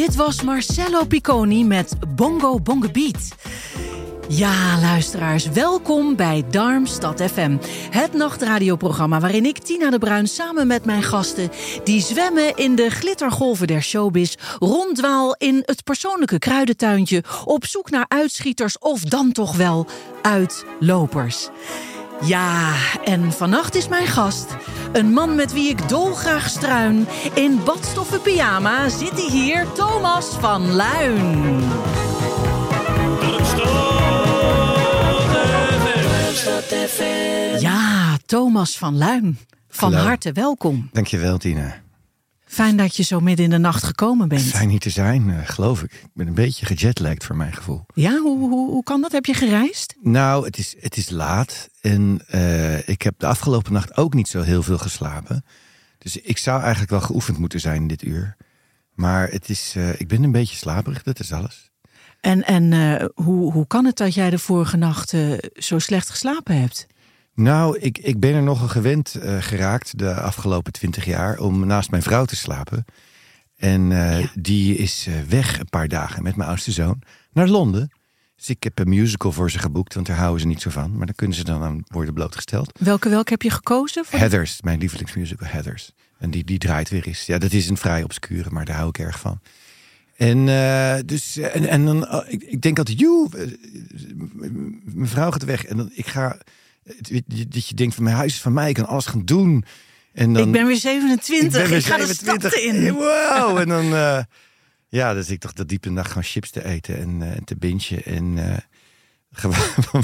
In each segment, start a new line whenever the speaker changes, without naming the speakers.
dit was Marcello Picconi met Bongo Bongo Beat. Ja, luisteraars, welkom bij Darmstad FM. Het nachtradioprogramma waarin ik, Tina de Bruin, samen met mijn gasten... die zwemmen in de glittergolven der showbiz... ronddwaal in het persoonlijke kruidentuintje... op zoek naar uitschieters of dan toch wel uitlopers. Ja, en vannacht is mijn gast. Een man met wie ik dolgraag struin. In badstoffen pyjama zit hij hier, Thomas van Luin. Ja, Thomas van Luin. Van
Hallo.
harte welkom.
Dankjewel, Tina.
Fijn dat je zo midden in de nacht gekomen bent.
Fijn hier te zijn, eh, geloof ik. Ik ben een beetje gejetlagd voor mijn gevoel.
Ja, hoe, hoe, hoe kan dat? Heb je gereisd?
Nou, het is, het is laat en eh, ik heb de afgelopen nacht ook niet zo heel veel geslapen. Dus ik zou eigenlijk wel geoefend moeten zijn dit uur. Maar het is, eh, ik ben een beetje slaperig, dat is alles.
En, en hoe, hoe kan het dat jij de vorige nacht zo slecht geslapen hebt?
Nou, ik, ik ben er nogal gewend eh, geraakt de afgelopen twintig jaar om naast mijn vrouw te slapen. En eh, die is eh, weg een paar dagen met mijn oudste zoon naar Londen. Dus ik heb een musical voor ze geboekt, want daar houden ze niet zo van. Maar dan kunnen ze dan aan worden blootgesteld.
Welke welke heb je gekozen? Voor de-
Heathers, mijn lievelingsmusical Heathers. En die, die draait weer eens. Ja, dat is een vrij obscure, maar daar hou ik erg van. En, dus, en, en dan, ik, ik denk altijd, joe, mijn vrouw gaat weg. En dan, ik ga, dat je denkt van mijn huis is van mij, ik kan alles gaan doen. En dan,
ik ben weer 27, ik,
weer
ga de
27.
stad in.
Wow, en dan, eh, ja, dus ik toch de diepe nacht gewoon chips te eten en, eh, te bintje. En gewoon,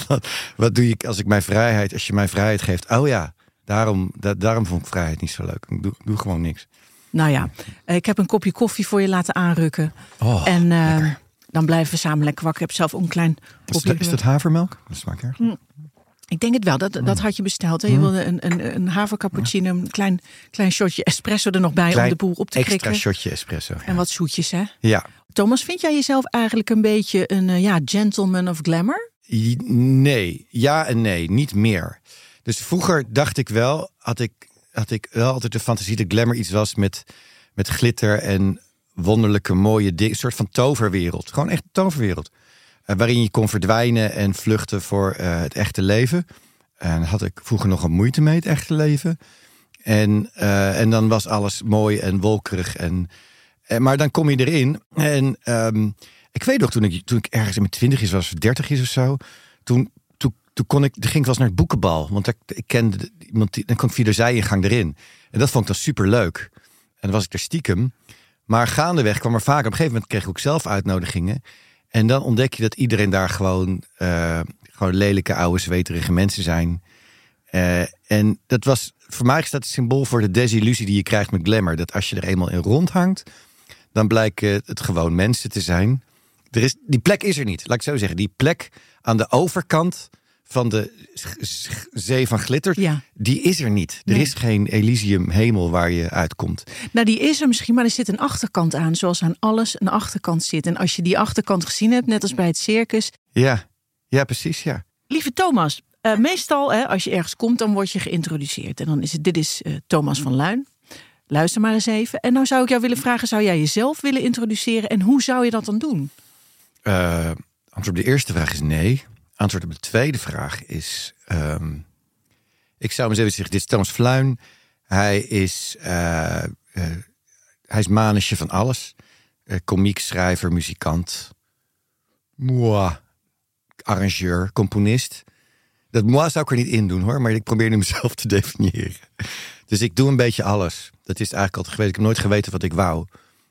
wat, wat doe je als ik mijn vrijheid, als je mij vrijheid geeft? Oh ja, daarom, da- daarom vond ik vrijheid niet zo leuk. Ik doe, ik doe gewoon niks.
Nou ja, ik heb een kopje koffie voor je laten aanrukken.
Oh,
en dan blijven we samen lekker wakker. Ik heb zelf ook een klein
is, dat, is dat havermelk? Dat smaakt erg.
Ik denk het wel, dat, dat had je besteld. Hè? Je wilde een, een, een havercappuccino, een klein, klein shotje espresso er nog bij om de boel op te
extra
krikken.
shotje espresso. Ja.
En wat zoetjes, hè?
ja.
Thomas, vind jij jezelf eigenlijk een beetje een eh, ja, gentleman of glamour?
Nee, ja en nee, niet meer. Dus vroeger dacht ik wel, had ik, had ik wel altijd de fantasie dat glamour iets was met, met glitter en wonderlijke mooie dingen. Een soort van toverwereld. Gewoon echt een toverwereld. Eh, waarin je kon verdwijnen en vluchten voor eh, het echte leven. En had ik vroeger nog een moeite mee, het echte leven. En, eh, en dan was alles mooi en wolkerig. En, en, maar dan kom je erin. En ehm, ik weet nog, toen ik, toen ik ergens in mijn twintigjes was, of dertigjes of zo. Toen, toen, toen, kon ik, toen ging ik wel naar het boekenbal. Want ik, kende de- iemand, die, dan kon ik via de zijingang erin. En dat vond ik dan super leuk. En dan was ik er stiekem. Maar gaandeweg kwam er vaak, op een gegeven moment kreeg ik ook zelf uitnodigingen. En dan ontdek je dat iedereen daar gewoon, eh, gewoon lelijke, oude, zweterige mensen zijn. Eh, en dat was, voor mij is dat symbool voor de desillusie die je krijgt met glamour. Dat als je er eenmaal in rondhangt, dan blijken het gewoon mensen te zijn. Er is, die plek is er niet, laat ik zo zeggen. Die plek aan de overkant van de zee van glitter,
Ja.
die is er niet. Er
Nee.
is geen Elysium hemel waar je uitkomt.
Nou, die is er misschien, maar er zit een achterkant aan. Zoals aan alles een achterkant zit. En als je die achterkant gezien hebt, net als bij het circus.
Ja, ja precies, ja.
Lieve Thomas, eh, meestal hè, als je ergens komt, dan word je geïntroduceerd. En dan is het, dit is eh, Thomas van Luin. Luister maar eens even. En nou zou ik jou willen vragen, zou jij jezelf willen introduceren? En hoe zou je dat dan doen?
Eh, antwoord op de eerste vraag is nee. Antwoord op de tweede vraag is... ehm, ik zou hem eens zeggen, dit is Thomas Fluin. Hij is, eh, hij is manusje van alles. Eh komiek, schrijver, muzikant. Moi, arrangeur, componist. Dat moi zou ik er niet in doen hoor, maar ik probeer nu mezelf te definiëren. Dus ik doe een beetje alles. Dat is eigenlijk altijd geweest. Ik heb nooit geweten wat ik wou.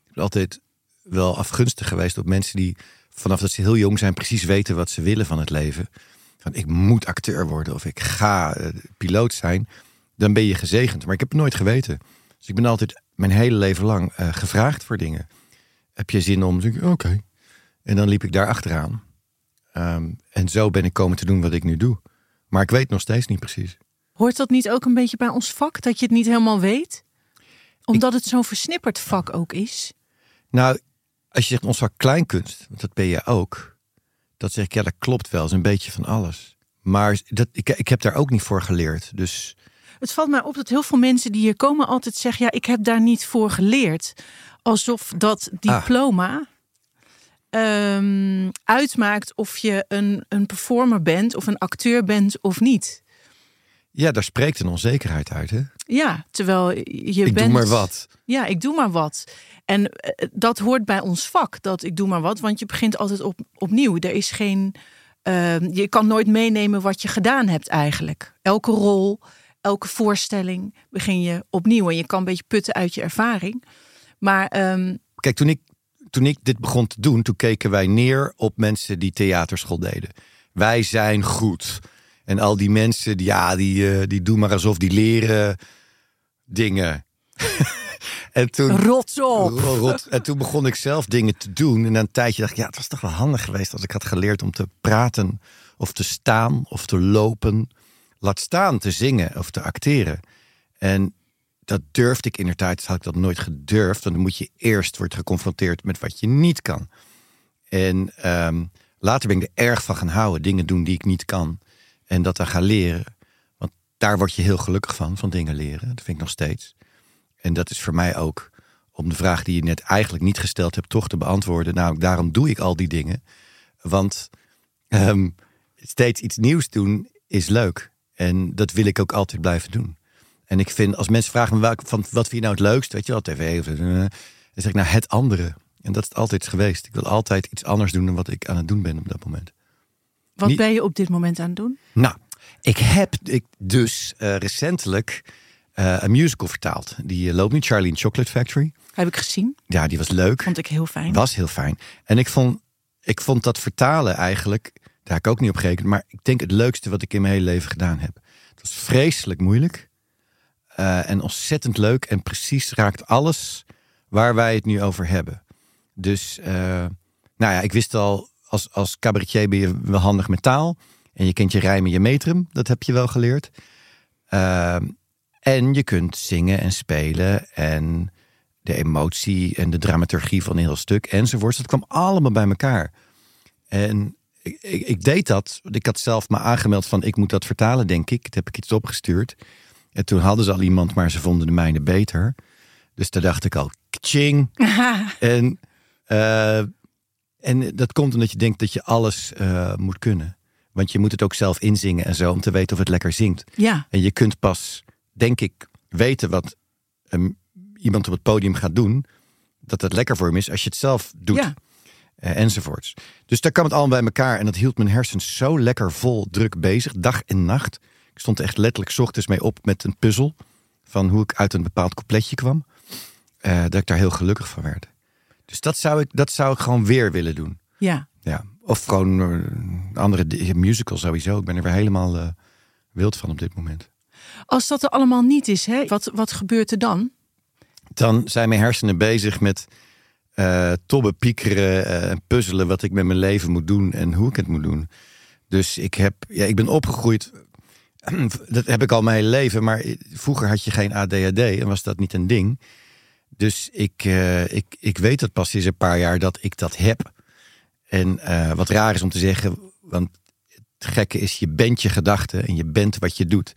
Ik ben altijd wel afgunstig geweest op mensen die vanaf dat ze heel jong zijn precies weten wat ze willen van het leven. Van ik moet acteur worden of ik ga eh, piloot zijn. Dan ben je gezegend. Maar ik heb het nooit geweten. Dus ik ben altijd mijn hele leven lang eh, gevraagd voor dingen. Heb je zin om? Oké. En dan liep ik daar achteraan. Ehm, en zo ben ik komen te doen wat ik nu doe. Maar ik weet nog steeds niet precies.
Hoort dat niet ook een beetje bij ons vak, dat je het niet helemaal weet? Omdat het zo'n versnipperd vak ook is.
Nou, als je zegt ons vak kleinkunst, want dat ben je ook. Dat zeg ik, ja, dat klopt wel. is een beetje van alles. Maar dat, ik, ik heb daar ook niet voor geleerd. Dus
Het valt mij op dat heel veel mensen die hier komen altijd zeggen: ja, ik heb daar niet voor geleerd. Alsof dat diploma ehm, uitmaakt of je een, een performer bent of een acteur bent of niet.
Ja, daar spreekt een onzekerheid uit. Hè?
Ja, terwijl je
ik
bent.
doe maar wat.
Ja, ik doe maar wat. En eh, dat hoort bij ons vak, dat ik doe maar wat. Want je begint altijd op, opnieuw. Er is geen... eh, je kan nooit meenemen wat je gedaan hebt eigenlijk. Elke rol, elke voorstelling begin je opnieuw. En je kan een beetje putten uit je ervaring. Maar ehm,
Kijk, toen ik, toen ik dit begon te doen, toen keken wij neer op mensen die theaterschool deden. Wij zijn goed. En al die mensen, die, ja, die, eh, die doen maar alsof die leren dingen. en toen,
rot op.
Rot. En toen begon ik zelf dingen te doen. En na een tijdje dacht ik, ja, het was toch wel handig geweest als ik had geleerd om te praten of te staan of te lopen. Laat staan te zingen of te acteren. En dat durfde ik in de tijd, had ik dat nooit gedurfd. Want dan moet je eerst worden geconfronteerd met wat je niet kan. En ehm, later ben ik er erg van gaan houden. Dingen doen die ik niet kan. En dat dan gaan leren. Want daar word je heel gelukkig van, van dingen leren. Dat vind ik nog steeds. En dat is voor mij ook om de vraag die je net eigenlijk niet gesteld hebt, toch te beantwoorden. Nou, daarom doe ik al die dingen. Want ehm, steeds iets nieuws doen is leuk. En dat wil ik ook altijd blijven doen. En ik vind, als mensen vragen me welk, van wat vind je nou het leukst, weet je wel, tv eh, dan zeg ik nou het andere. En dat is het altijd geweest. Ik wil altijd iets anders doen dan wat ik aan het doen ben op dat moment.
Wat
Niet-
ben je op dit moment aan het doen?
Nou, ik heb ik dus eh, recentelijk eh, een musical vertaald. Die eh, loopt nu, Charlie in Chocolate Factory.
Heb ik gezien.
Ja, die was leuk.
Vond ik heel fijn.
Was heel fijn. En ik vond, ik vond dat vertalen eigenlijk, daar heb ik ook niet op gerekend, maar ik denk het leukste wat ik in mijn hele leven gedaan heb. Het was vreselijk moeilijk en ontzettend leuk en precies raakt alles waar wij het nu over hebben. Dus, nou ja, ik wist al, als, als cabaretier ben je wel handig met taal. En je kent je rijmen, je metrum, dat heb je wel geleerd. Eh, en je kunt zingen en spelen en de emotie en de dramaturgie van een heel stuk enzovoorts. Dat kwam allemaal bij elkaar. En ik, ik, ik deed dat. Ik had zelf me aangemeld van ik moet dat vertalen, denk ik. Dat heb ik iets opgestuurd. En toen hadden ze al iemand, maar ze vonden de mijne beter. Dus daar dacht ik al, ching. En, eh, en dat komt omdat je denkt dat je alles eh, moet kunnen. Want je moet het ook zelf inzingen en zo, om te weten of het lekker zingt.
Ja,
En je kunt pas, denk ik, weten wat ehm, iemand op het podium gaat doen. Dat het lekker voor hem is als je het zelf doet.
ja.
eh, enzovoorts. Dus daar kwam het allemaal bij elkaar. En dat hield mijn hersens zo lekker vol druk bezig. Dag en nacht. Ik stond echt letterlijk 's ochtends mee op met een puzzel. Van hoe ik uit een bepaald coupletje kwam. eh, dat ik daar heel gelukkig van werd. Dus dat zou ik, dat zou ik gewoon weer willen doen.
ja.
Ja. Of gewoon eh, een andere musical sowieso. Ik ben er weer helemaal eh, wild van op dit moment.
Als dat er allemaal niet is, hè, wat, wat gebeurt er dan?
dan zijn mijn hersenen bezig met eh tobben, piekeren en puzzelen wat ik met mijn leven moet doen en hoe ik het moet doen. Dus ik, heb, ja, ik ben opgegroeid, dat heb ik al mijn hele leven, maar vroeger had je geen ADHD en was dat niet een ding. Dus ik, eh, ik, ik weet het pas sinds een paar jaar dat ik dat heb. En eh, wat raar is om te zeggen, want het gekke is, je bent je gedachten en je bent wat je doet.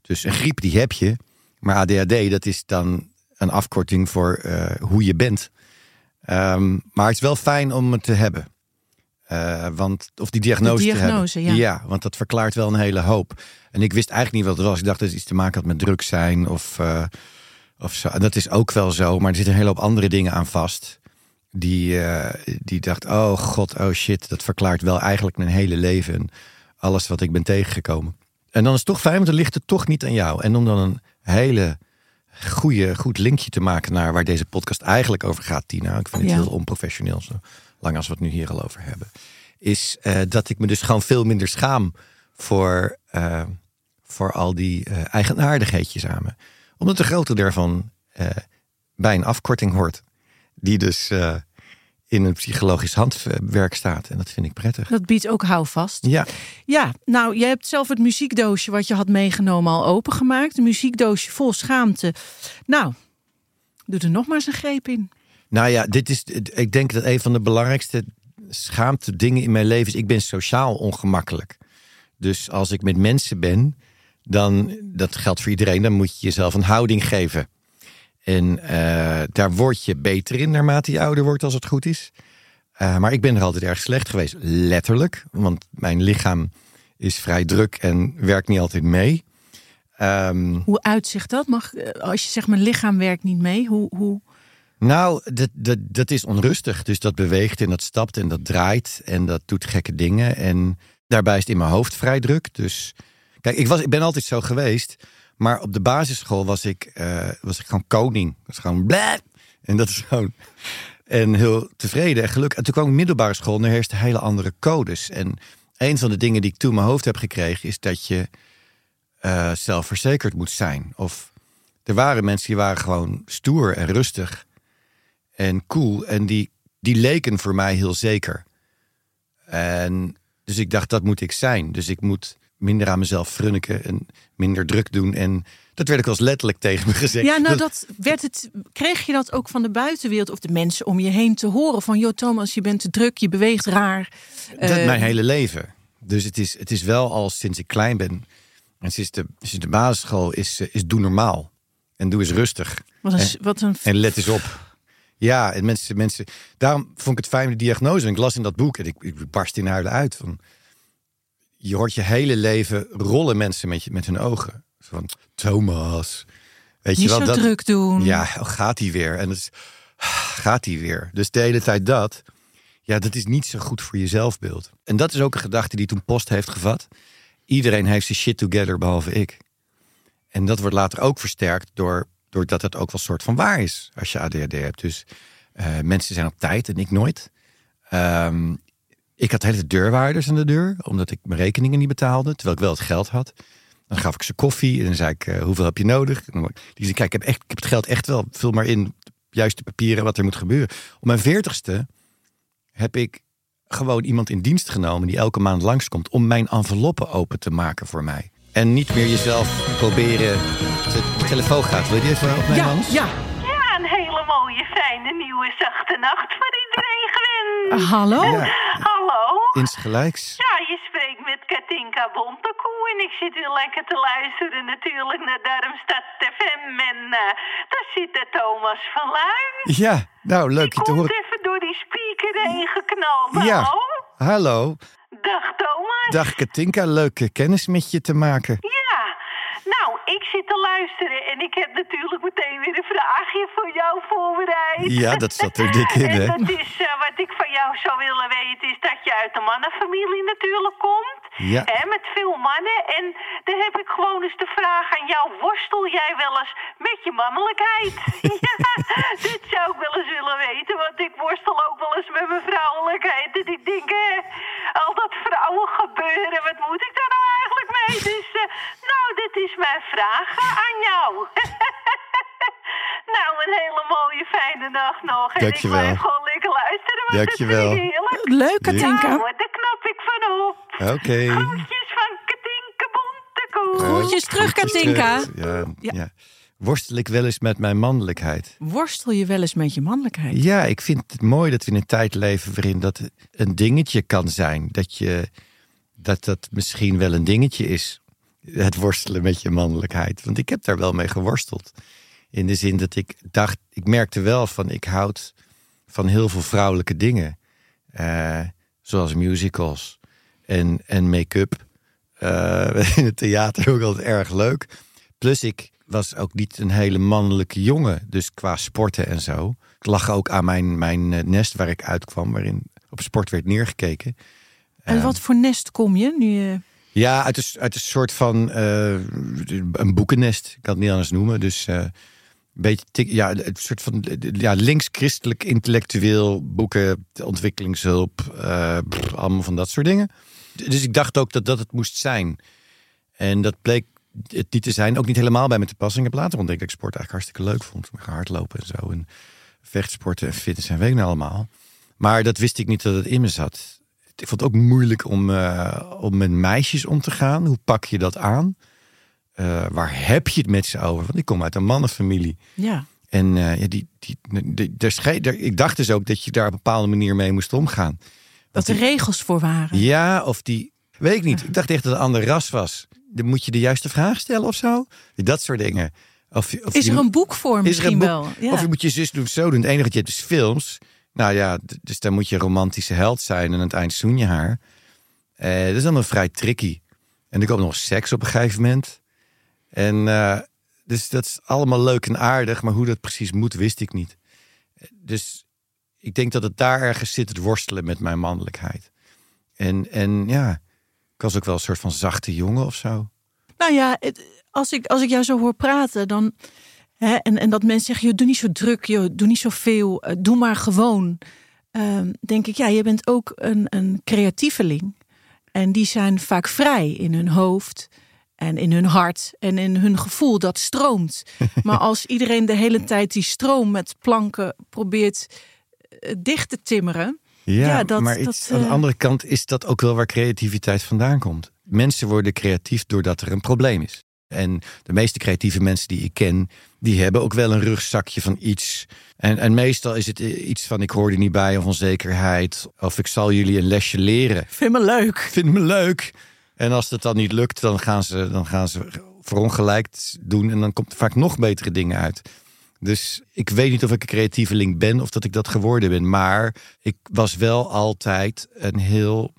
Dus een griep die heb je, maar ADHD dat is dan een afkorting voor eh, hoe je bent. Ehm, maar het is wel fijn om het te hebben. Want, of die diagnose, te hebben.
ja.
want dat verklaart wel een hele hoop. En ik wist eigenlijk niet wat het was. Ik dacht dat het iets te maken had met druk zijn of, of zo. Dat is ook wel zo, maar er zitten een hele hoop andere dingen aan vast. Die, eh, die dacht, oh god, oh shit, dat verklaart wel eigenlijk mijn hele leven. En alles wat ik ben tegengekomen. En dan is het toch fijn, want dan ligt het toch niet aan jou. En om dan een hele goede, goed linkje te maken naar waar deze podcast eigenlijk over gaat, Tina. Ik vind het
Ja.
heel onprofessioneel, zo lang als we het nu hier al over hebben. Is eh, dat ik me dus gewoon veel minder schaam voor, eh, voor al die eh, eigenaardigheidjes aan me. Omdat de grote daarvan eh, bij een afkorting hoort. Die dus, eh, in een psychologisch handwerk staat. En dat vind ik prettig.
Dat biedt ook houvast.
Ja,
Ja, nou, je hebt zelf het muziekdoosje wat je had meegenomen al opengemaakt. Een muziekdoosje vol schaamte. Nou, doe er nog maar eens een greep in.
nou ja, dit is. Ik denk dat een van de belangrijkste schaamte dingen in mijn leven is. Ik ben sociaal ongemakkelijk. Dus als ik met mensen ben, dan dat geldt voor iedereen. Dan moet je jezelf een houding geven. En eh, daar word je beter in naarmate je ouder wordt, als het goed is. Eh, maar ik ben er altijd erg slecht geweest, letterlijk. Want mijn lichaam is vrij druk en werkt niet altijd mee. Ehm,
Hoe uitzicht dat? Mag, eh, als je zegt mijn lichaam werkt niet mee, hoe, hoe...
nou, dat, dat, dat is onrustig. Dus dat beweegt en dat stapt en dat draait en dat doet gekke dingen. En daarbij is het in mijn hoofd vrij druk. Dus ik, was, ik ben altijd zo geweest. Maar op de basisschool was ik, eh, was ik gewoon koning. Dat was gewoon bleh. En dat is gewoon. En heel tevreden en gelukkig. En toen kwam ik middelbare school er heersten hele andere codes. En een van de dingen die ik toen in mijn hoofd heb gekregen is dat je eh, zelfverzekerd moet zijn. Of er waren mensen die waren gewoon stoer en rustig en cool. En die, die leken voor mij heel zeker. En dus ik dacht, dat moet ik zijn. Dus ik moet minder aan mezelf frunniken en minder druk doen. En dat werd ik wel eens letterlijk tegen me gezegd.
Ja, nou, dat werd het. Kreeg je dat ook van de buitenwereld of de mensen om je heen te horen? Van, joh, Thomas, je bent te druk, je beweegt raar.
Dat
Eh,
mijn hele leven. Dus het is, het is wel al sinds ik klein ben. En sinds de, sinds de basisschool is, eh, is doe normaal. En doe eens rustig.
Wat een,
En-
wat een
En let eens op. Ja, en mensen, mensen. Daarom vond ik het fijn de diagnose. En ik las in dat boek en ik, ik barst in huilen uit. Van, je hoort je hele leven rollen mensen met, je, met hun ogen. Zo Van Thomas. Weet
niet
je wel,
zo
dat,
druk doen.
Ja, oh, gaat hij weer? En het is, gaat hij weer? Dus de hele tijd dat. Ja, dat is niet zo goed voor je zelfbeeld. En dat is ook een gedachte die toen Post heeft gevat. Iedereen heeft zijn shit together behalve ik. En dat wordt later ook versterkt door, doordat het ook wel soort van waar is als je ADHD hebt. Dus eh, mensen zijn op tijd en ik nooit. Ehm, ik had hele deurwaarders aan de deur, omdat ik mijn rekeningen niet betaalde, terwijl ik wel het geld had. Dan gaf ik ze koffie en dan zei ik, eh, hoeveel heb je nodig? En dan- Die zei, kijk, ik heb, echt, ik heb het geld echt wel, vul maar in, juiste papieren, wat er moet gebeuren. Op mijn veertigste heb ik gewoon iemand in dienst genomen die elke maand langskomt om mijn enveloppen open te maken voor mij. En niet meer jezelf proberen. De, de telefoon gaat. Wil je even opnemen,
ja,
Hans?
ja.
Ja, een hele mooie, fijne, nieuwe, zachte nacht voor iedereen
hallo?
Ja,
Hallo?
insgelijks.
Ja, je spreekt met Katinka Bontekoe en ik zit hier lekker te luisteren natuurlijk naar Darmstad FM. En eh, daar zit de Thomas van Luin.
Ja, nou, leuk je te horen.
even door die speaker heen geknald.
Ja,
Hallo?
hallo.
Dag Thomas.
Dag Katinka, leuke kennis met je te maken.
Ja, nou, ik zit te luisteren en ik heb natuurlijk meteen weer een vraagje voor jou voorbereid.
Ja, dat zat er dik in, hè?
En dat is eh, wat ik van jou zou willen weten, is dat je uit een mannenfamilie natuurlijk komt.
Ja.
Hè, met veel mannen. En dan heb ik gewoon eens de vraag aan jou, worstel jij wel eens met je mannelijkheid? ja, dit zou ik wel eens willen weten, want ik worstel ook wel eens met mijn vrouwelijkheid. En ik denk, eh, al dat vrouwen gebeuren, wat moet ik daar nou eigenlijk mee? Dus, eh, nou, dit is mijn vraag aan jou. nou, een hele mooie, fijne nacht nog. En
Dankjewel.
ik blijf gewoon lekker luisteren, want
Dankjewel.
heerlijk.
Leuk, Katinka.
Nou, daar knap ik van op.
Oké.
Groetjes van Katinka Bontekoe.
Groetjes terug,
Groetjes
Katinka.
terug. Ja,
Ja.
ja. Worstel ik wel eens met mijn mannelijkheid?
Worstel je wel eens met je mannelijkheid?
Ja, ik vind het mooi dat we in een tijd leven waarin dat een dingetje kan zijn. Dat, je, dat dat misschien wel een dingetje is. Het worstelen met je mannelijkheid. Want ik heb daar wel mee geworsteld. In de zin dat ik dacht, ik merkte wel van ik houd van heel veel vrouwelijke dingen. Eh, zoals musicals en, en make-up. Eh, in het theater ook altijd erg leuk. Plus ik was ook niet een hele mannelijke jongen. Dus qua sporten en zo. Ik lag ook aan mijn, mijn eh, nest waar ik uitkwam. Waarin op sport werd neergekeken.
En wat voor nest kom je nu?
Ja, uit een, uit een soort van een boekennest. Ik kan het niet anders noemen. Dus beetje ja, een soort van ja, links-christelijk intellectueel boeken, ontwikkelingshulp, eh, allemaal van dat soort dingen. Dus ik dacht ook dat dat het moest zijn. En dat bleek het niet te zijn. Ook niet helemaal bij me te passen. Ik heb later dat ik sport eigenlijk hartstikke leuk vond. Ga hardlopen en zo. En vechtsporten en fitness en weet ik nou allemaal. Maar dat wist ik niet dat het in me zat. Ik vond het ook moeilijk om, eh, om met meisjes om te gaan. Hoe pak je dat aan? Eh, waar heb je het met ze over? Want ik kom uit een mannenfamilie.
Ja.
En eh, ja, die, die, die, schei- daar- ik dacht dus ook dat je daar op een bepaalde manier mee moest omgaan.
Dat er regels voor waren.
Ja, of die. Weet ik niet. Ik dacht echt dat het een ander ras was. Dan moet je de juiste vraag stellen of zo. Dat soort dingen. Of, of
Is
je-
er een boek voor
is
misschien
een boek?
wel? Ja.
Of je moet je zus doen zo doen. Het enige wat je hebt is films. Nou ja, dus dan moet je een romantische held zijn. En aan het eind zoen je haar. Eh, dat is allemaal vrij tricky. En er komt nog seks op een gegeven moment. En eh, dus dat is allemaal leuk en aardig. Maar hoe dat precies moet, wist ik niet. Dus ik denk dat het daar ergens zit, het worstelen met mijn mannelijkheid. En, en ja, ik was ook wel een soort van zachte jongen of zo.
Nou ja, als ik, als ik jou zo hoor praten, dan. Hè, en, en dat mensen zeggen: doe niet zo druk, joh, doe niet zoveel, eh, doe maar gewoon. Ehm, denk ik, ja, je bent ook een, een creatieveling. En die zijn vaak vrij in hun hoofd en in hun hart en in hun gevoel dat stroomt. Maar als iedereen de hele tijd die stroom met planken probeert eh, dicht te timmeren.
Ja,
Ja, dat-
maar
dat,
aan de
eh,
andere kant is dat ook wel waar creativiteit vandaan komt. Mensen worden creatief doordat er een probleem is. En de meeste creatieve mensen die ik ken, die hebben ook wel een rugzakje van iets. En, en meestal is het eh, iets van ik hoor er niet bij of onzekerheid. Of ik zal jullie een lesje leren.
Vind me leuk.
Vind me leuk. En als dat dan niet lukt, dan gaan ze, dan gaan ze verongelijkt doen. En dan komt er vaak nog betere dingen uit. Dus ik weet niet of ik een creatieveling ben of dat ik dat geworden ben. Maar ik was wel altijd een heel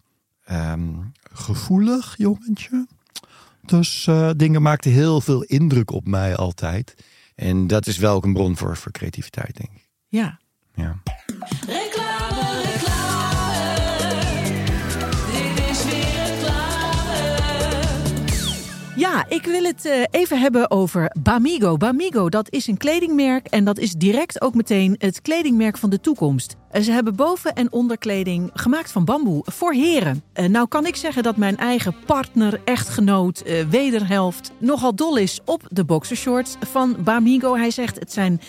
ehm, gevoelig jongetje. Dus eh, dingen maakten heel veel indruk op mij altijd. En dat is wel ook een bron voor, voor creativiteit, denk ik.
Ja.
Ja.
Ja, ik wil het eh, even hebben over Bamigo. Bamigo, dat is een kledingmerk en dat is direct ook meteen het kledingmerk van de toekomst. Eh, Ze hebben boven- en onderkleding gemaakt van bamboe voor heren. Eh, nou kan ik zeggen dat mijn eigen partner, echtgenoot, wederhelft nogal dol is op de boxershorts van Bamigo. Hij zegt het zijn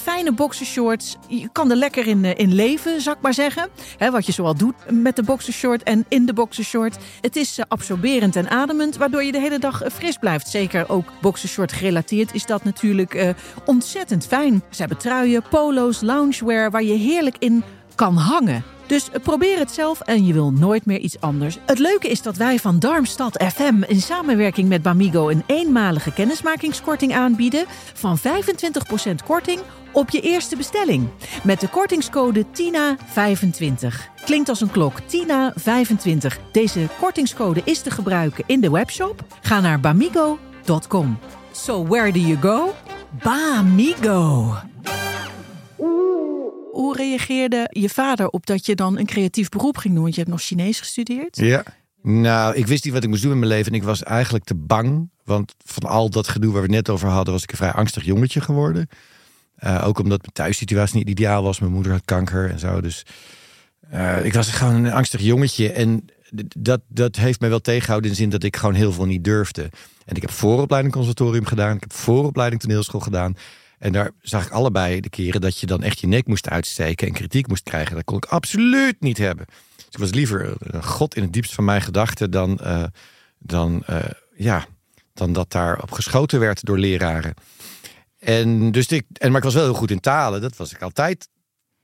fijne boxershorts. Je kan er lekker in, in leven, zou ik maar zeggen. Wat je zoal doet met de boxershort en in de boxershort. Het is absorberend en ademend, waardoor je de hele dag eh, fris blijft. Zeker ook boxershort gerelateerd is dat natuurlijk eh, ontzettend fijn. Ze hebben truien, polo's, loungewear waar je heerlijk in kan hangen. Dus probeer het zelf en je wil nooit meer iets anders. Het leuke is dat wij van Darmstad FM in samenwerking met Bamigo een eenmalige kennismakingskorting aanbieden van 25% korting op je eerste bestelling. Met de kortingscode TINA25. Klinkt als een klok, TINA25. Deze kortingscode is te gebruiken in de webshop. Ga naar bamigo.com. So where do you go? Bamigo. Hoe reageerde je vader op dat je dan een creatief beroep ging doen? Want je hebt nog Chinees gestudeerd.
Ja. Nou, ik wist niet wat ik moest doen in mijn leven. En ik was eigenlijk te bang. Want van al dat gedoe waar we net over hadden, was ik een vrij angstig jongetje geworden. Eh, ook omdat mijn thuissituatie niet ideaal was. Mijn moeder had kanker en zo. Dus eh, ik was gewoon een angstig jongetje. En dat, dat heeft mij wel tegengehouden in de zin dat ik gewoon heel veel niet durfde. En ik heb vooropleiding conservatorium gedaan. Ik heb vooropleiding toneelschool gedaan. En daar zag ik allebei de keren dat je dan echt je nek moest uitsteken en kritiek moest krijgen. Dat kon ik absoluut niet hebben. Dus ik was liever een god in het diepst van mijn gedachten dan, eh, dan, eh, ja, dan dat daar op geschoten werd door leraren. En dus ik, en, maar ik was wel heel goed in talen. Dat was ik altijd.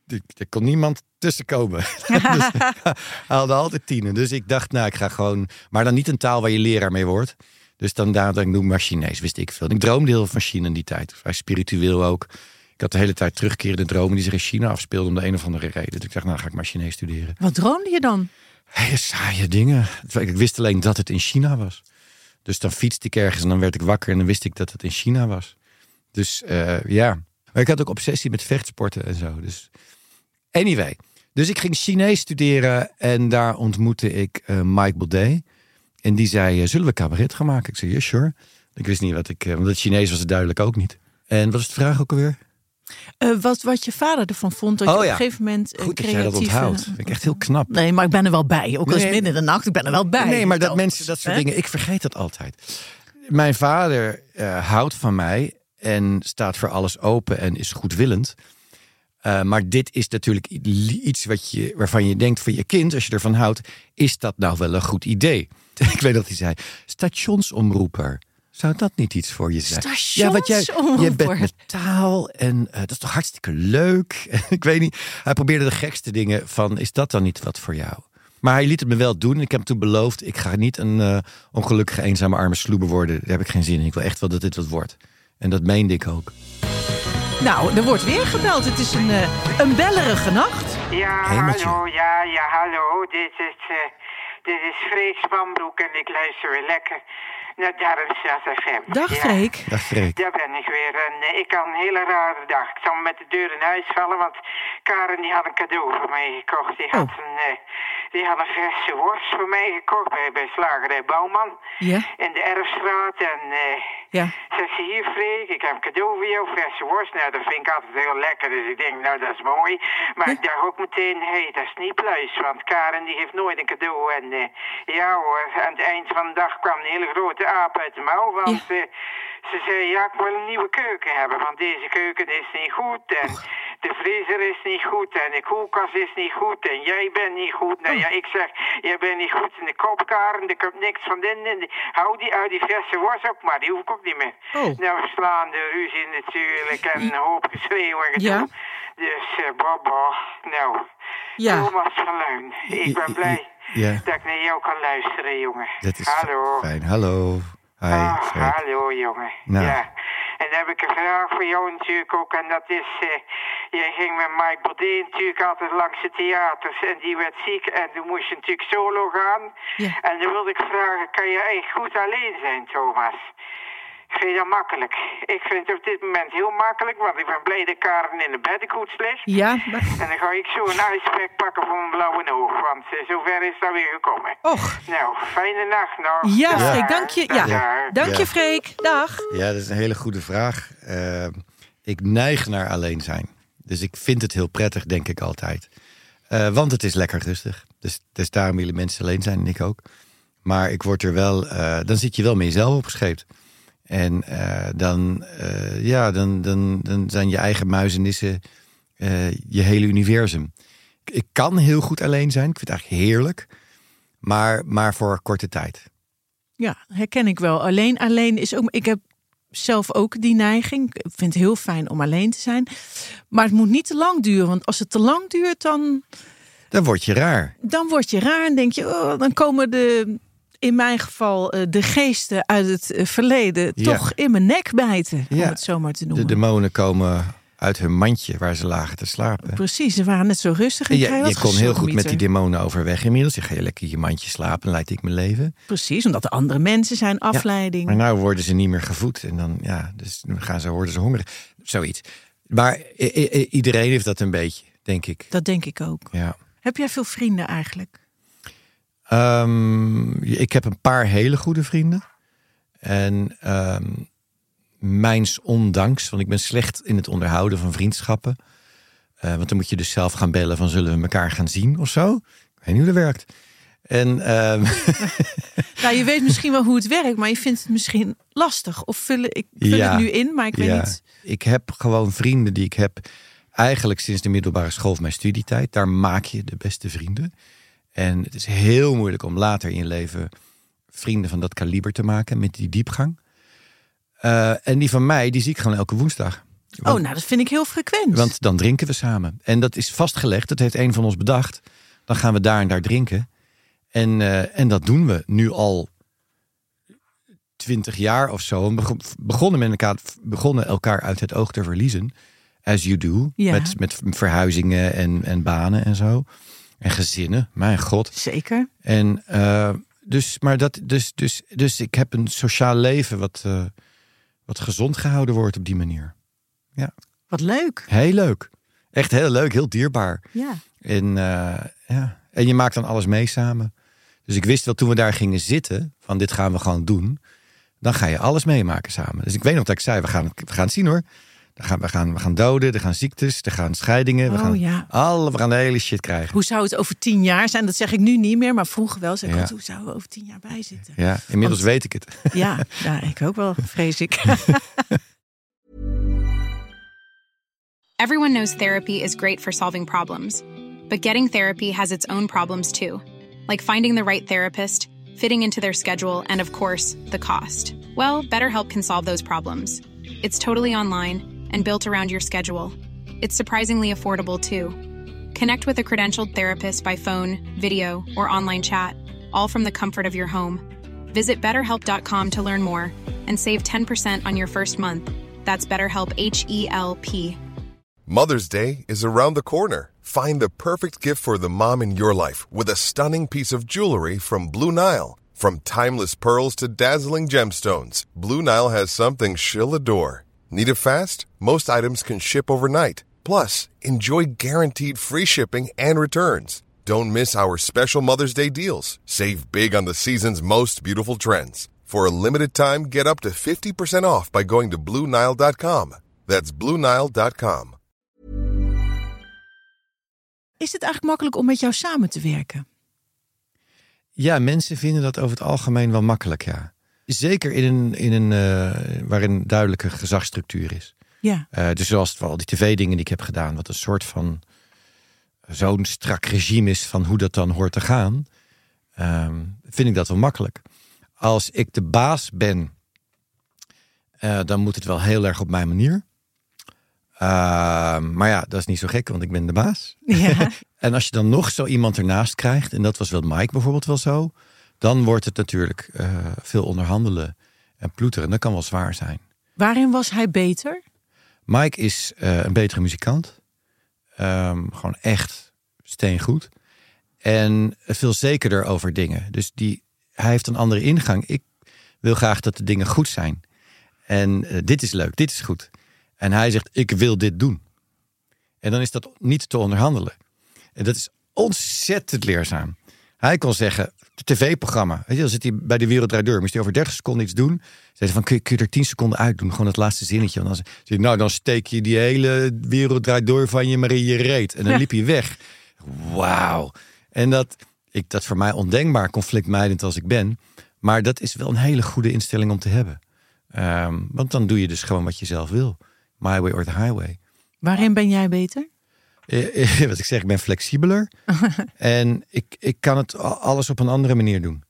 Ik- Er kon niemand tussenkomen. dus ik haalde altijd tienen. Dus ik dacht, nou, ik ga gewoon. Maar dan niet een taal waar je leraar mee wordt. Dus dan daar ik noem maar Chinees, wist ik veel. En ik droomde heel veel van China in die tijd. Vrij spiritueel ook. Ik had de hele tijd terugkerende dromen die zich in China afspeelden om de een of andere reden. Dus ik dacht, nou ga ik maar Chinees studeren.
Wat droomde je dan?
Hele saaie dingen. Ik wist alleen dat het in China was. Dus dan fietste ik ergens en dan werd ik wakker en dan wist ik dat het in China was. Dus eh, ja. Maar ik had ook obsessie met vechtsporten en zo. Dus anyway. Dus ik ging Chinees studeren en daar ontmoette ik eh, Mike Baudet. En die zei, eh, zullen we cabaret gaan maken? Ik zei, ja, sure. Ik wist niet wat ik... eh, want het Chinees was het duidelijk ook niet. En wat is de vraag ook alweer?
Eh, wat, wat je vader ervan vond dat je
Oh
op
ja.
een gegeven moment eh,
Goed dat jij dat onthoudt. Vind ik echt heel knap.
Nee, maar ik ben er wel bij. Ook al is het
Nee.
midden in de nacht, ik ben er wel bij.
Nee, maar dat mensen dat soort
hè?
dingen, ik vergeet dat altijd. Mijn vader houdt van mij en staat voor alles open en is goedwillend. Eh, maar dit is natuurlijk iets wat je, waarvan je denkt voor je kind, als je ervan houdt, is dat nou wel een goed idee? Ik weet dat hij zei, stationsomroeper. Zou dat niet iets voor je zijn? want jij, je
Stationsomroeper.
bent met taal en eh, dat is toch hartstikke leuk? ik weet niet. Hij probeerde de gekste dingen van, is dat dan niet wat voor jou? Maar hij liet het me wel doen. Ik heb hem toen beloofd, ik ga niet een eh, ongelukkige, eenzame, arme sloeber worden. Daar heb ik geen zin in. Ik wil echt wel dat dit wat wordt. En dat meende ik ook.
Nou, er wordt weer gebeld. Het is een, eh, een bellerige nacht.
Ja,
Hemeltje.
hallo, ja, ja, hallo. Dit is, eh dit is Freek Spanbroek en ik luister weer lekker naar Darmstad FM.
Dag
Ja,
Freek.
Dag Freek.
Daar ben ik weer. En eh, ik had een hele rare dag. Ik zal met de deur in huis vallen, want Karen die had een cadeau voor mij gekocht. Die had,
Oh.
een, eh, die had een verse worst voor mij gekocht bij, bij Slagerij Bouwman.
Ja.
In de Erfstraat. En eh
Ja.
Ze hier, Freek, ik heb een cadeau voor jou, verse worst. Nou, dat vind ik altijd heel lekker, dus ik denk, nou, dat is mooi. Maar ik dacht ook meteen, hé, hey, dat is niet pluis, want Karen die heeft nooit een cadeau. En eh, ja hoor, aan het eind van de dag kwam een hele grote aap uit de mouw, want eh, ze zei, ja, ik wil een nieuwe keuken hebben, want deze keuken is niet goed. En de vriezer is niet goed, en de koelkast is niet goed, en jij bent niet goed. Nou ja, ik zeg, jij bent niet goed in de kop, Karen, er komt niks van. En die- hou die uit die verse worst op, maar die hoef ik ook niet meer.
Oh.
Nou, slaande ruzie natuurlijk en een hoop geschreeuw en gedoe.
Ja.
Dus, eh baba, nou,
Ja.
Thomas van Luin, ik ben blij
Ja.
dat ik naar jou kan luisteren, jongen.
Dat is
Hallo.
fijn. Hallo. Hi,
Ah, hallo, jongen.
Nou.
Ja. En dan heb ik een vraag voor jou natuurlijk ook. En dat is, eh, jij ging met Mike Baudet natuurlijk altijd langs de theaters. En die werd ziek en toen moest je natuurlijk solo gaan.
Ja.
En dan wilde ik vragen, kan je echt goed alleen zijn, Thomas? Vind je dat makkelijk? Ik vind het op dit moment heel makkelijk, want ik ben blij dat Karen in de beddenkoets ligt.
Ja. maar-
En dan ga ik zo een ijspack pakken voor mijn blauwe oog, want eh, zover is dat weer gekomen.
Och.
Nou, fijne nacht nog.
Ja,
Dag.
Freek, dank je. Ja. Dank je. Freek. Dag.
Ja, dat is een hele goede vraag. Eh, ik neig naar alleen zijn. Dus ik vind het heel prettig, denk ik altijd. Eh, want het is lekker rustig. Dus, dus daarom willen mensen alleen zijn en ik ook. Maar ik word er wel, eh, dan zit je wel met jezelf opgescheept. En eh, dan, eh, ja, dan, dan, dan zijn je eigen muizenissen eh, je hele universum. Ik, ik kan heel goed alleen zijn. Ik vind het eigenlijk heerlijk. Maar, maar voor korte tijd.
Ja, herken ik wel. Alleen, alleen is ook. Ik heb zelf ook die neiging. Ik vind het heel fijn om alleen te zijn. Maar het moet niet te lang duren. Want als het te lang duurt, dan,
Dan word je raar.
dan word je raar. En denk je, oh, dan komen de. In mijn geval eh, de geesten uit het eh, verleden
Ja.
toch in mijn nek bijten. Om
Ja.
het zo maar te
De
noemen.
demonen komen uit hun mandje waar ze lagen te slapen.
Precies, ze waren net zo rustig. En
En je, kon heel goed met die demonen overweg inmiddels. Je ga je lekker in je mandje slapen, leid ik mijn leven.
Precies, omdat er andere mensen zijn, afleiding.
Maar nou worden ze niet meer gevoed. En dan, ja, dus dan gaan ze, worden ze hongerig. Zoiets. Maar iedereen heeft dat een beetje, denk ik.
Dat denk ik ook.
Ja.
Heb jij veel vrienden eigenlijk?
Ehm, ik heb een paar hele goede vrienden. En ehm mijns ondanks, want ik ben slecht in het onderhouden van vriendschappen. Eh, want dan moet je dus zelf gaan bellen van zullen we elkaar gaan zien of zo. Ik weet niet hoe dat werkt. En ehm,
Nou, je weet misschien wel hoe het werkt, maar je vindt het misschien lastig. Of vul, ik vul
Ja.
het nu in, maar ik weet
ja,
niet.
ik heb gewoon vrienden die ik heb eigenlijk sinds de middelbare school of mijn studietijd. Daar maak je de beste vrienden. En het is heel moeilijk om later in je leven vrienden van dat kaliber te maken met die diepgang. Eh, en die van mij, die zie ik gewoon elke woensdag.
Oh, nou, dat vind ik heel frequent.
Want dan drinken we samen. En dat is vastgelegd, dat heeft een van ons bedacht. Dan gaan we daar en daar drinken. En, eh, en dat doen we nu al twintig jaar of zo. En bego- begonnen, met elkaar, begonnen elkaar uit het oog te verliezen. As you do.
Ja.
Met, met verhuizingen en, en banen en zo. En gezinnen, mijn god.
Zeker.
En eh, dus, maar dat, dus, dus, dus ik heb een sociaal leven wat, eh, wat gezond gehouden wordt op die manier.
Wat leuk.
Heel leuk. Echt heel leuk, heel dierbaar.
Ja.
En, eh, ja. en je maakt dan alles mee samen. Dus ik wist wel toen we daar gingen zitten, van dit gaan we gewoon doen. Dan ga je alles meemaken samen. Dus ik weet nog dat ik zei, we gaan, we gaan het zien hoor. Dan gaan, we, gaan, we gaan doden, er gaan ziektes, er gaan scheidingen. We,
Oh,
gaan,
ja.
alle, we gaan de hele shit krijgen.
Hoe zou het over tien jaar zijn? Dat zeg ik nu niet meer, maar vroeger wel. Zeg ik,
Ja.
"God, hoe zouden we over tien jaar bij zitten?
Ja, inmiddels
Want-
weet ik het.
Ja, ja, ik ook wel, vrees ik.
Everyone knows therapy is great for solving problems, but getting therapy has its own problems too, like finding the right therapist, fitting into their schedule, and of course, the cost. Well, BetterHelp can solve those problems. It's totally online and built around your schedule. It's surprisingly affordable too. Connect with a credentialed therapist by phone, video, or online chat, all from the comfort of your home. Visit betterhelp.com to learn more and save 10% on your first month. That's BetterHelp H E L P.
Mother's Day is around the corner. Find the perfect gift for the mom in your life with a stunning piece of jewelry from Blue Nile. From timeless pearls to dazzling gemstones, Blue Nile has something she'll adore. Need it fast? Most items can ship overnight. Plus, enjoy guaranteed free shipping and returns. Don't miss our special Mother's Day deals. Save big on the season's most beautiful trends. For a limited time, get up to 50% off by going to BlueNile.com. That's BlueNile.com.
Is het eigenlijk makkelijk om met jou samen te werken?
Ja, mensen vinden dat over het algemeen wel makkelijk, ja. Zeker in een, in een eh, waarin duidelijke gezagsstructuur is.
Ja.
Eh, dus zoals wel die tv-dingen die ik heb gedaan, wat een soort van zo'n strak regime is van hoe dat dan hoort te gaan, ehm, vind ik dat wel makkelijk. Als ik de baas ben, eh, dan moet het wel heel erg op mijn manier. Ehm, maar ja, dat is niet zo gek, want ik ben de baas.
Ja.
En als je dan nog zo iemand ernaast krijgt, en dat was wel Mike bijvoorbeeld wel zo, dan wordt het natuurlijk eh, veel onderhandelen en ploeteren. Dat kan wel zwaar zijn.
Waarin was hij beter?
Mike is eh, een betere muzikant. Ehm, gewoon echt steengoed. En veel zekerder over dingen. Dus die, hij heeft een andere ingang. Ik wil graag dat de dingen goed zijn. En eh, dit is leuk, dit is goed. En hij zegt, ik wil dit doen. En dan is dat niet te onderhandelen. En dat is ontzettend leerzaam. Hij kon zeggen, het tv-programma. Weet je, dan zit hij bij de Wereld Door. Moest hij over 30 seconden iets doen. Zei van, kun je, kun je er 10 seconden uit doen? Gewoon het laatste zinnetje. En dan zei hij, nou, dan steek je die hele Wereld Door van je maar in je reet. En dan liep hij weg. Wauw. En dat, ik, dat voor mij ondenkbaar, conflictmijdend als ik ben. Maar dat is wel een hele goede instelling om te hebben. Ehm, want dan doe je dus gewoon wat je zelf wil. My way or the highway.
Waarin ben jij beter?
Eh, eh, Wat ik zeg, ik ben flexibeler. en ik, ik kan het alles op een andere manier doen.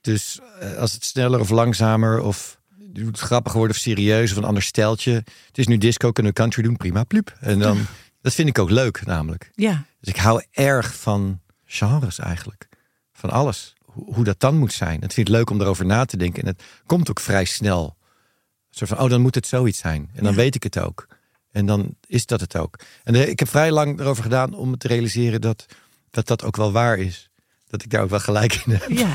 Dus eh, als het sneller of langzamer of het grappig wordt of serieus of een ander steltje. Het is nu disco, kunnen we country doen, prima, plup. En dan, dat vind ik ook leuk namelijk.
Ja.
Dus ik hou erg van genres eigenlijk. Van alles. Hoe, hoe dat dan moet zijn. Het vind ik leuk om erover na te denken. En het komt ook vrij snel. Een soort van, oh, dan moet het zoiets zijn. En dan
Ja.
weet ik het ook. En dan is dat het ook. En eh, ik heb vrij lang erover gedaan om te realiseren dat, dat dat ook wel waar is. Dat ik daar ook wel gelijk in heb.
Ja.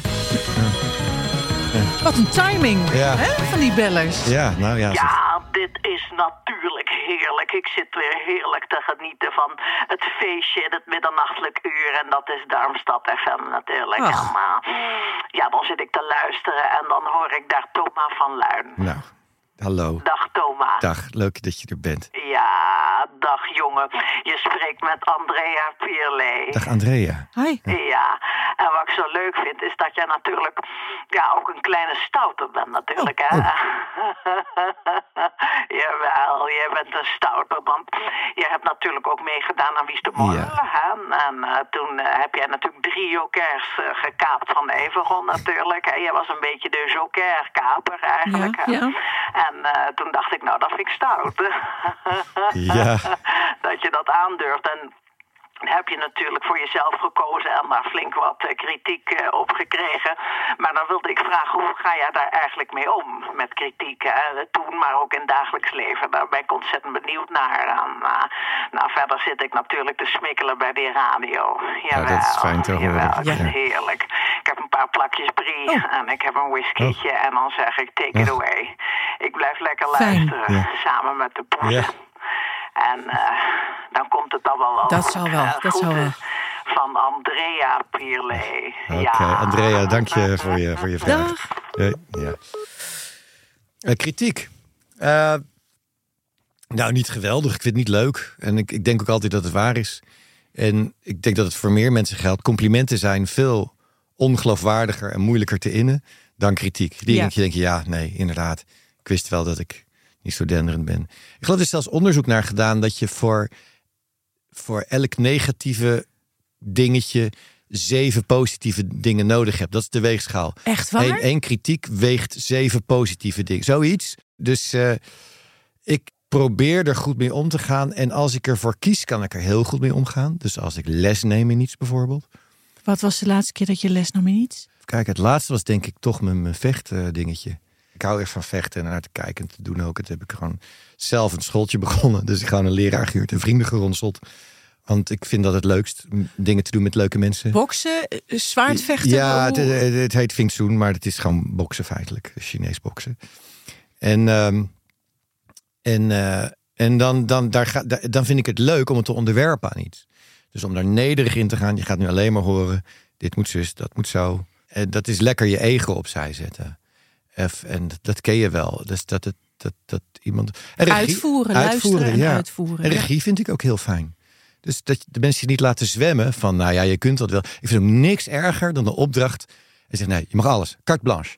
Wat een timing
Ja.
hè, van die bellers.
Ja, nou ja.
Ja, dit is natuurlijk heerlijk. Ik zit weer heerlijk te genieten van het feestje in het middernachtelijk uur. En dat is Darmstad FM natuurlijk.
Ach.
Eh, ja, dan zit ik te luisteren en dan hoor ik daar Thomas van Luin.
Nou, hallo.
Dag Thomas.
Dag, leuk dat je er bent.
Ja, dag jongen. Je spreekt met Andrea Pierley.
Dag Andrea.
Hi.
Ja, en wat ik zo leuk vind is dat jij natuurlijk ja, ook een kleine stouter bent natuurlijk, hè? Jawel, jij bent een stouter, want je hebt natuurlijk ook meegedaan aan Wie is de Mol,
Ja.
hè? En eh, toen eh, heb jij natuurlijk drie jokers eh, gekaapt van Evergon natuurlijk. Hè? Jij was een beetje de jokerkaper eigenlijk.
Ja,
hè?
ja.
En eh, toen dacht ik, nou, dat vind ik stout.
Ja.
dat je dat aandurft. En heb je natuurlijk voor jezelf gekozen en daar flink wat eh, kritiek eh, op gekregen. Maar dan wilde ik vragen, hoe ga jij daar eigenlijk mee om? Met kritiek, hè? toen, maar ook in dagelijks leven. Daar ben ik ontzettend benieuwd naar. En, nou, verder zit ik natuurlijk te smikkelen bij die radio. Jawel,
dat is fijn te horen.
jawel,
Ja.
heerlijk. Ik heb een paar plakjes brie
Oh.
en ik heb een whiskietje. En dan zeg ik, take it
Ja.
away. Ik blijf lekker
Fijn.
luisteren,
Ja.
samen met de poes.
Ja.
En eh, dan komt het dan wel wel.
Dat zal wel,
Eh,
dat zal wel.
Van Andrea Pierley.
Oké,
ja.
Andrea, dank je voor je, voor je vraag.
Dag.
Ja. Eh, kritiek. Eh, nou, niet geweldig. Ik vind het niet leuk. En ik, ik denk ook altijd dat het waar is. En ik denk dat het voor meer mensen geldt. Complimenten zijn veel ongeloofwaardiger en moeilijker te innen dan kritiek. Die
Ja.
denk je, denk je, ja, nee, inderdaad. Ik wist wel dat ik niet zo denderend ben. Ik geloof er is zelfs onderzoek naar gedaan dat je voor, voor elk negatieve dingetje zeven positieve dingen nodig hebt. Dat is de weegschaal.
Echt waar?
Eén één kritiek weegt zeven positieve dingen. Zoiets. Dus eh, ik probeer er goed mee om te gaan. En als ik ervoor kies, kan ik er heel goed mee omgaan. Dus als ik les neem in iets bijvoorbeeld.
Wat was de laatste keer dat je les nam in iets?
Kijk, het laatste was denk ik toch mijn, mijn vechtdingetje. Ik hou echt van vechten en naar te kijken en te doen ook. Het heb ik gewoon zelf een schooltje begonnen. Dus ik ga een leraar gehuurd en vrienden geronseld. Want ik vind dat het leukst dingen te doen met leuke mensen.
Boksen, eh, zwaardvechten?
Ja, het, het, het heet Wing Chun, maar het is gewoon boksen feitelijk. Chinees boksen. En, ehm, en, eh, en dan, dan, daar ga, dan vind ik het leuk om het te onderwerpen aan iets. Dus om daar nederig in te gaan. Je gaat nu alleen maar horen, dit moet zus, dat moet zo. En dat is lekker je ego opzij zetten. En dat ken je wel. Dus dat, het, dat, dat iemand... En regie-
Uitvoeren, luisteren en uitvoeren,
En
ja.
regie vind ik ook heel fijn. Dus dat de mensen je niet laten zwemmen van, nou ja, je kunt dat wel. Ik vind hem niks erger dan de opdracht. En zeg nee, je mag alles. Carte blanche.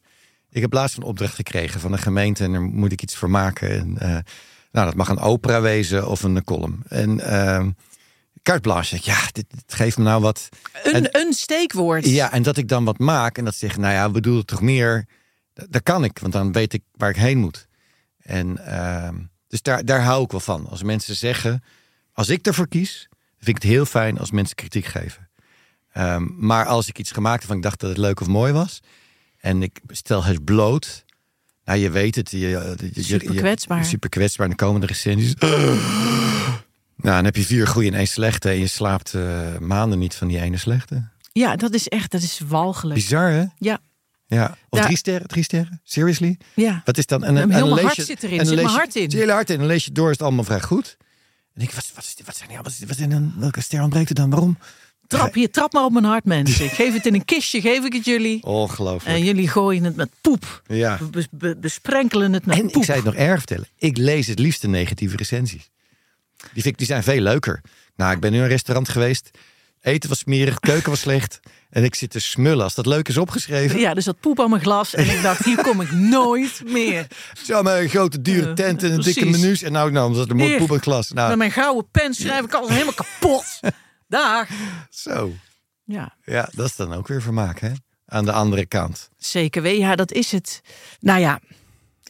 Ik heb laatst een opdracht gekregen van een gemeente en daar moet ik iets voor maken. En, eh, nou, dat mag een opera wezen of een column. En ehm carte blanche. Ja, dit, dit geeft me nou wat.
Een,
En-
een steekwoord.
Ja, en dat ik dan wat maak en dat ze zeggen, nou ja, we het toch meer. Dat, kan ik, want dan weet ik waar ik heen moet. En ehm, dus daar, daar hou ik wel van. Als mensen zeggen, als ik ervoor kies, vind ik het heel fijn als mensen kritiek geven. Ehm, maar als ik iets gemaakt heb van ik dacht dat het leuk of mooi was, en ik stel het bloot, nou je weet het, je, je, je-
Super
je-
kwetsbaar.
super kwetsbaar. En de komende recensies. Nou, dan heb je vier goede en één slechte. En je slaapt eh, maanden niet van die ene slechte.
Ja, dat is echt, dat is walgelijk.
Bizar, hè?
Ja,
Ja. Of
Ja.
drie sterren, drie sterren? Seriously?
ja.
Wat is dan? En,
Heel mijn
lees
hart
je-
zit erin,
en
zit
lees
mijn
je-
hart in.
hele hart in. En dan lees je door, is het allemaal vrij goed. En ik, wat, wat, is, dit- wat zijn die, wat, zijn dan, welke ster ontbreekt er dan? Waarom?
Trap hier, trap maar op mijn hart, mensen. Ik geef het in een kistje, geef ik het jullie.
Ongelooflijk.
En jullie gooien het met poep.
ja.
We bes- be- besprenkelen het met
En
poep.
ik zei het nog erg vertellen. Ik lees het liefst de negatieve recensies. Die, vind ik, die zijn veel leuker. Nou, ik ben nu in een restaurant geweest. Eten was smerig, keuken was slecht. En ik zit te smullen. Als dat leuk is opgeschreven.
Ja, dus dat poep aan mijn glas. En ik dacht, hier kom ik nooit meer.
Zo met een grote dure tent en een dikke menus. En nou, nou, omdat er poep het glas. Nou,
Met mijn gouden pen schrijf ik alles helemaal kapot. Dag.
zo.
Ja,
Ja, dat is dan ook weer vermaak, hè? Aan de andere kant.
zeker. Ja, dat is het. Nou ja,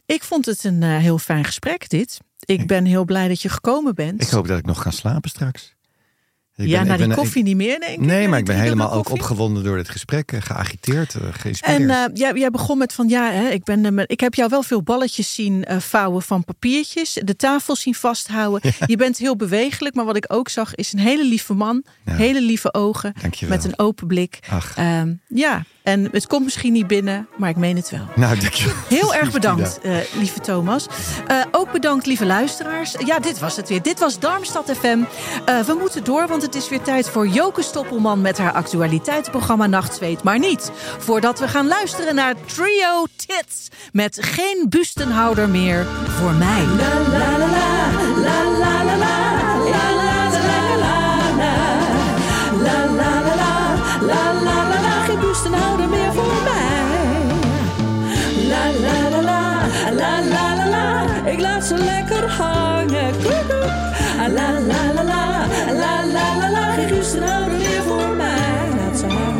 ik vond het een eh, heel fijn gesprek, dit. Ik ben heel blij dat je gekomen bent.
Ik hoop dat ik nog ga slapen straks. Ik
ja,
ben-
na
ik
die
ben-
koffie niet meer, denk ik.
Nee, maar ik ben helemaal ook opgewonden door dit gesprek. eh, Geagiteerd, eh, geïnspireerd.
En eh, jij, jij begon met van ja, hè, ik, ben, ik heb jou wel veel balletjes zien vouwen van papiertjes, de tafel zien vasthouden. Je bent heel bewegelijk, maar wat ik ook zag is een hele lieve man,
Ja.
hele lieve ogen,
Dankjewel.
met een open blik.
Ach.
Ehm, ja, en het komt misschien niet binnen, maar ik meen het wel.
nou, dankjewel.
Heel erg bedankt, eh, lieve Thomas. Eh, ook bedankt, lieve luisteraars. Ja, dit was het weer. Dit was Darmstad FM. Eh, we moeten door, want het is weer tijd voor Joke Stoppelman met haar actualiteitsprogramma Nachtzweet. Maar niet voordat we gaan luisteren naar Trio Tits met geen bustenhouder meer voor mij. Geen bustenhouder meer voor mij. La la la la, la la la la. Ik laat ze lekker hangen. Ah, La la la la, la la la la. Geen rustenhouder meer voor mij. Laat ze hangen.